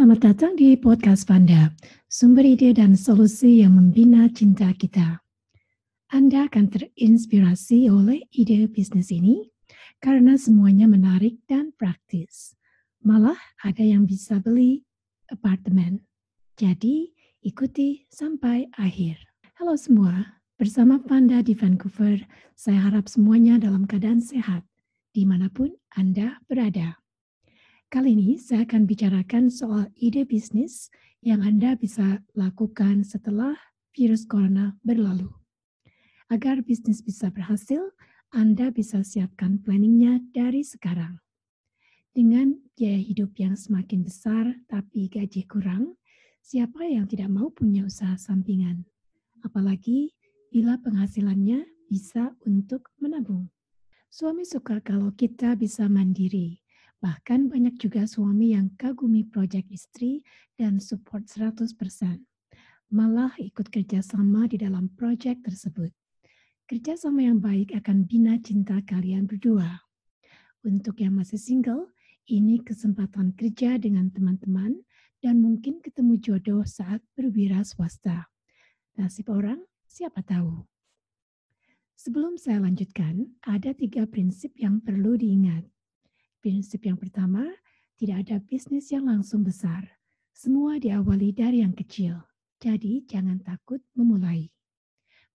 Selamat datang di podcast Panda, sumber ide dan solusi yang membina cinta kita. Anda akan terinspirasi oleh ide bisnis ini karena semuanya menarik dan praktis. Malah ada yang bisa beli apartemen. Jadi, ikuti sampai akhir. Halo semua, bersama Panda di Vancouver, saya harap semuanya dalam keadaan sehat, di mana pun Anda berada. Kali ini saya akan bicarakan soal ide bisnis yang Anda bisa lakukan setelah virus corona berlalu. Agar bisnis bisa berhasil, Anda bisa siapkan planningnya dari sekarang. Dengan biaya hidup yang semakin besar tapi gaji kurang, siapa yang tidak mau punya usaha sampingan? Apalagi bila penghasilannya bisa untuk menabung. Suami suka kalau kita bisa mandiri, Bahkan banyak juga suami yang kagumi proyek istri dan support 100%. Malah ikut kerjasama di dalam proyek tersebut. Kerjasama yang baik akan bina cinta kalian berdua. Untuk yang masih single, ini kesempatan kerja dengan teman-teman dan mungkin ketemu jodoh saat berwira swasta. Nasib orang, siapa tahu. Sebelum saya lanjutkan, ada tiga prinsip yang perlu diingat. Prinsip yang pertama, tidak ada bisnis yang langsung besar. Semua diawali dari yang kecil. Jadi jangan takut memulai.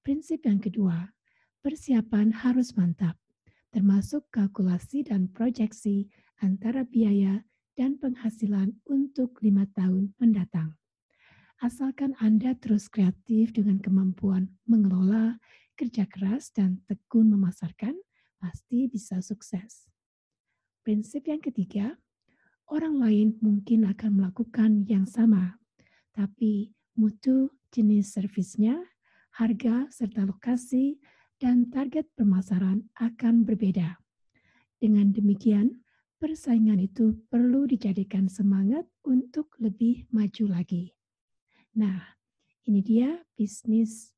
Prinsip yang kedua, persiapan harus mantap, termasuk kalkulasi dan proyeksi antara biaya dan penghasilan untuk lima tahun mendatang. Asalkan Anda terus kreatif dengan kemampuan mengelola, kerja keras, dan tekun memasarkan, pasti bisa sukses. Prinsip yang ketiga, orang lain mungkin akan melakukan yang sama, tapi mutu jenis servisnya, harga serta lokasi, dan target pemasaran akan berbeda. Dengan demikian, persaingan itu perlu dijadikan semangat untuk lebih maju lagi. Nah, ini dia bisnis,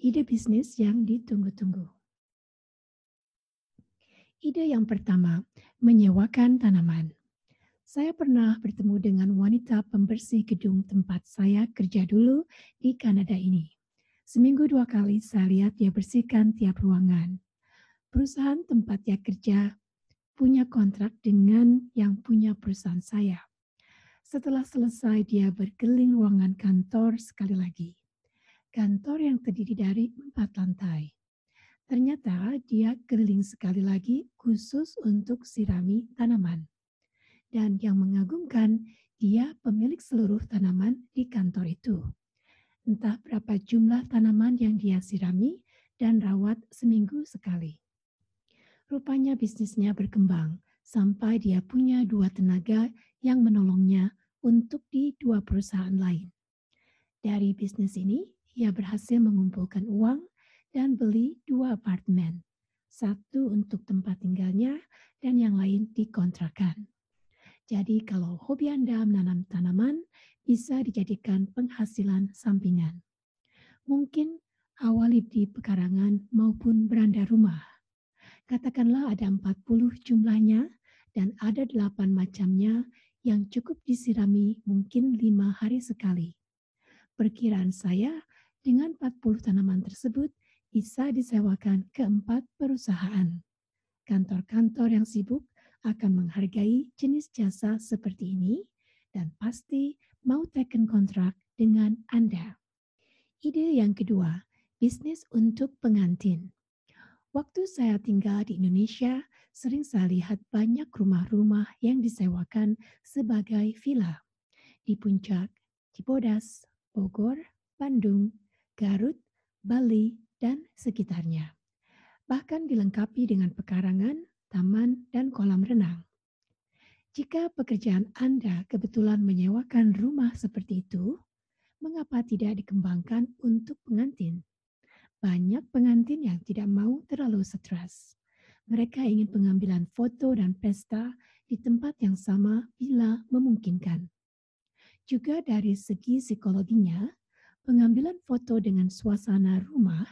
ide bisnis yang ditunggu-tunggu. Ide yang pertama, menyewakan tanaman. Saya pernah bertemu dengan wanita pembersih gedung tempat saya kerja dulu di Kanada ini. Seminggu dua kali saya lihat dia bersihkan tiap ruangan. Perusahaan tempat dia kerja punya kontrak dengan yang punya perusahaan saya. Setelah selesai, dia berkeliling ruangan kantor sekali lagi. Kantor yang terdiri dari empat lantai. Ternyata dia keliling sekali lagi khusus untuk sirami tanaman. Dan yang mengagumkan, dia pemilik seluruh tanaman di kantor itu. Entah berapa jumlah tanaman yang dia sirami dan rawat seminggu sekali. Rupanya bisnisnya berkembang sampai dia punya dua tenaga yang menolongnya untuk di dua perusahaan lain. Dari bisnis ini, ia berhasil mengumpulkan uang dan beli dua apartemen. Satu untuk tempat tinggalnya dan yang lain dikontrakan. Jadi kalau hobi Anda menanam tanaman, bisa dijadikan penghasilan sampingan. Mungkin awali di pekarangan maupun beranda rumah. Katakanlah ada 40 jumlahnya dan ada 8 macamnya yang cukup disirami mungkin lima hari sekali. Perkiraan saya dengan 40 tanaman tersebut bisa disewakan ke empat perusahaan. Kantor-kantor yang sibuk akan menghargai jenis jasa seperti ini dan pasti mau taken kontrak dengan Anda. Ide yang kedua, bisnis untuk pengantin. Waktu saya tinggal di Indonesia, sering saya lihat banyak rumah-rumah yang disewakan sebagai villa di Puncak, Cibodas, Bogor, Bandung, Garut, Bali, dan sekitarnya. Bahkan dilengkapi dengan pekarangan, taman, dan kolam renang. Jika pekerjaan Anda kebetulan menyewakan rumah seperti itu, mengapa tidak dikembangkan untuk pengantin? Banyak pengantin yang tidak mau terlalu stres. Mereka ingin pengambilan foto dan pesta di tempat yang sama bila memungkinkan. Juga dari segi psikologinya, pengambilan foto dengan suasana rumah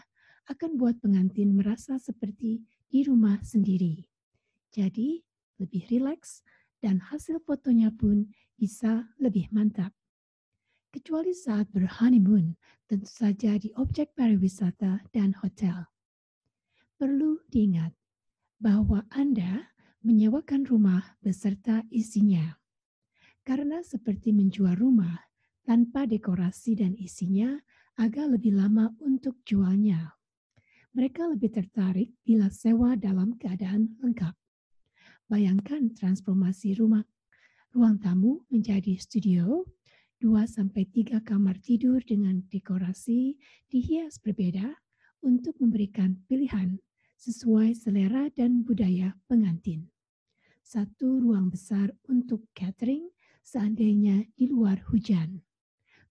akan buat pengantin merasa seperti di rumah sendiri. Jadi, lebih rileks dan hasil fotonya pun bisa lebih mantap. Kecuali saat berhoneymoon, tentu saja di objek pariwisata dan hotel. Perlu diingat bahwa Anda menyewakan rumah beserta isinya. Karena seperti menjual rumah tanpa dekorasi dan isinya agak lebih lama untuk jualnya. Mereka lebih tertarik bila sewa dalam keadaan lengkap. Bayangkan transformasi rumah ruang tamu menjadi studio, 2 sampai 3 kamar tidur dengan dekorasi dihias berbeda untuk memberikan pilihan sesuai selera dan budaya pengantin satu ruang besar untuk catering seandainya di luar hujan.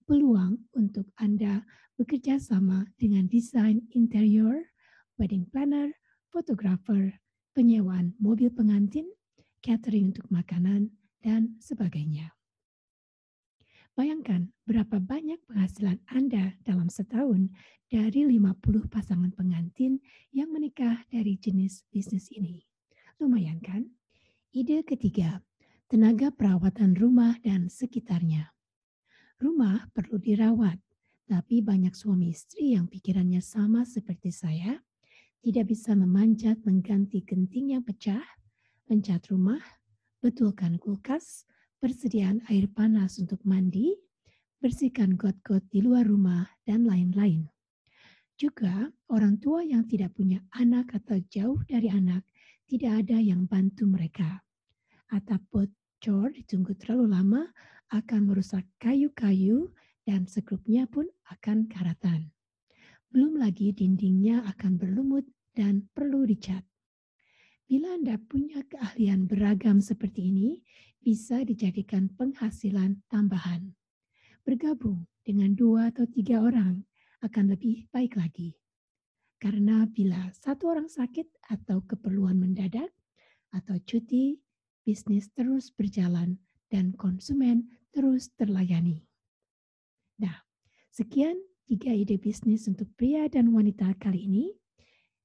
Peluang untuk Anda bekerja sama dengan desain interior, wedding planner, fotografer, penyewaan mobil pengantin, catering untuk makanan, dan sebagainya. Bayangkan berapa banyak penghasilan Anda dalam setahun dari 50 pasangan pengantin yang menikah dari jenis bisnis ini. Lumayan kan? Ide ketiga, tenaga perawatan rumah dan sekitarnya. Rumah perlu dirawat, tapi banyak suami istri yang pikirannya sama seperti saya, tidak bisa memanjat mengganti genting yang pecah, mencat rumah, betulkan kulkas, persediaan air panas untuk mandi, bersihkan got-got di luar rumah, dan lain-lain. Juga orang tua yang tidak punya anak atau jauh dari anak, tidak ada yang bantu mereka atap bocor ditunggu terlalu lama akan merusak kayu-kayu dan sekrupnya pun akan karatan. Belum lagi dindingnya akan berlumut dan perlu dicat. Bila Anda punya keahlian beragam seperti ini, bisa dijadikan penghasilan tambahan. Bergabung dengan dua atau tiga orang akan lebih baik lagi. Karena bila satu orang sakit atau keperluan mendadak, atau cuti, bisnis terus berjalan dan konsumen terus terlayani. Nah, sekian tiga ide bisnis untuk pria dan wanita kali ini.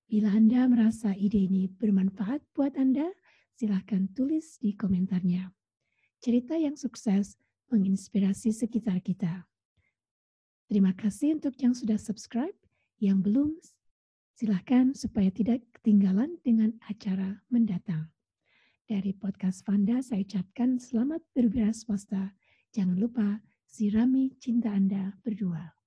Bila Anda merasa ide ini bermanfaat buat Anda, silahkan tulis di komentarnya. Cerita yang sukses menginspirasi sekitar kita. Terima kasih untuk yang sudah subscribe, yang belum silahkan supaya tidak ketinggalan dengan acara mendatang. Dari podcast Vanda, saya ucapkan selamat berwira swasta. Jangan lupa sirami cinta Anda berdua.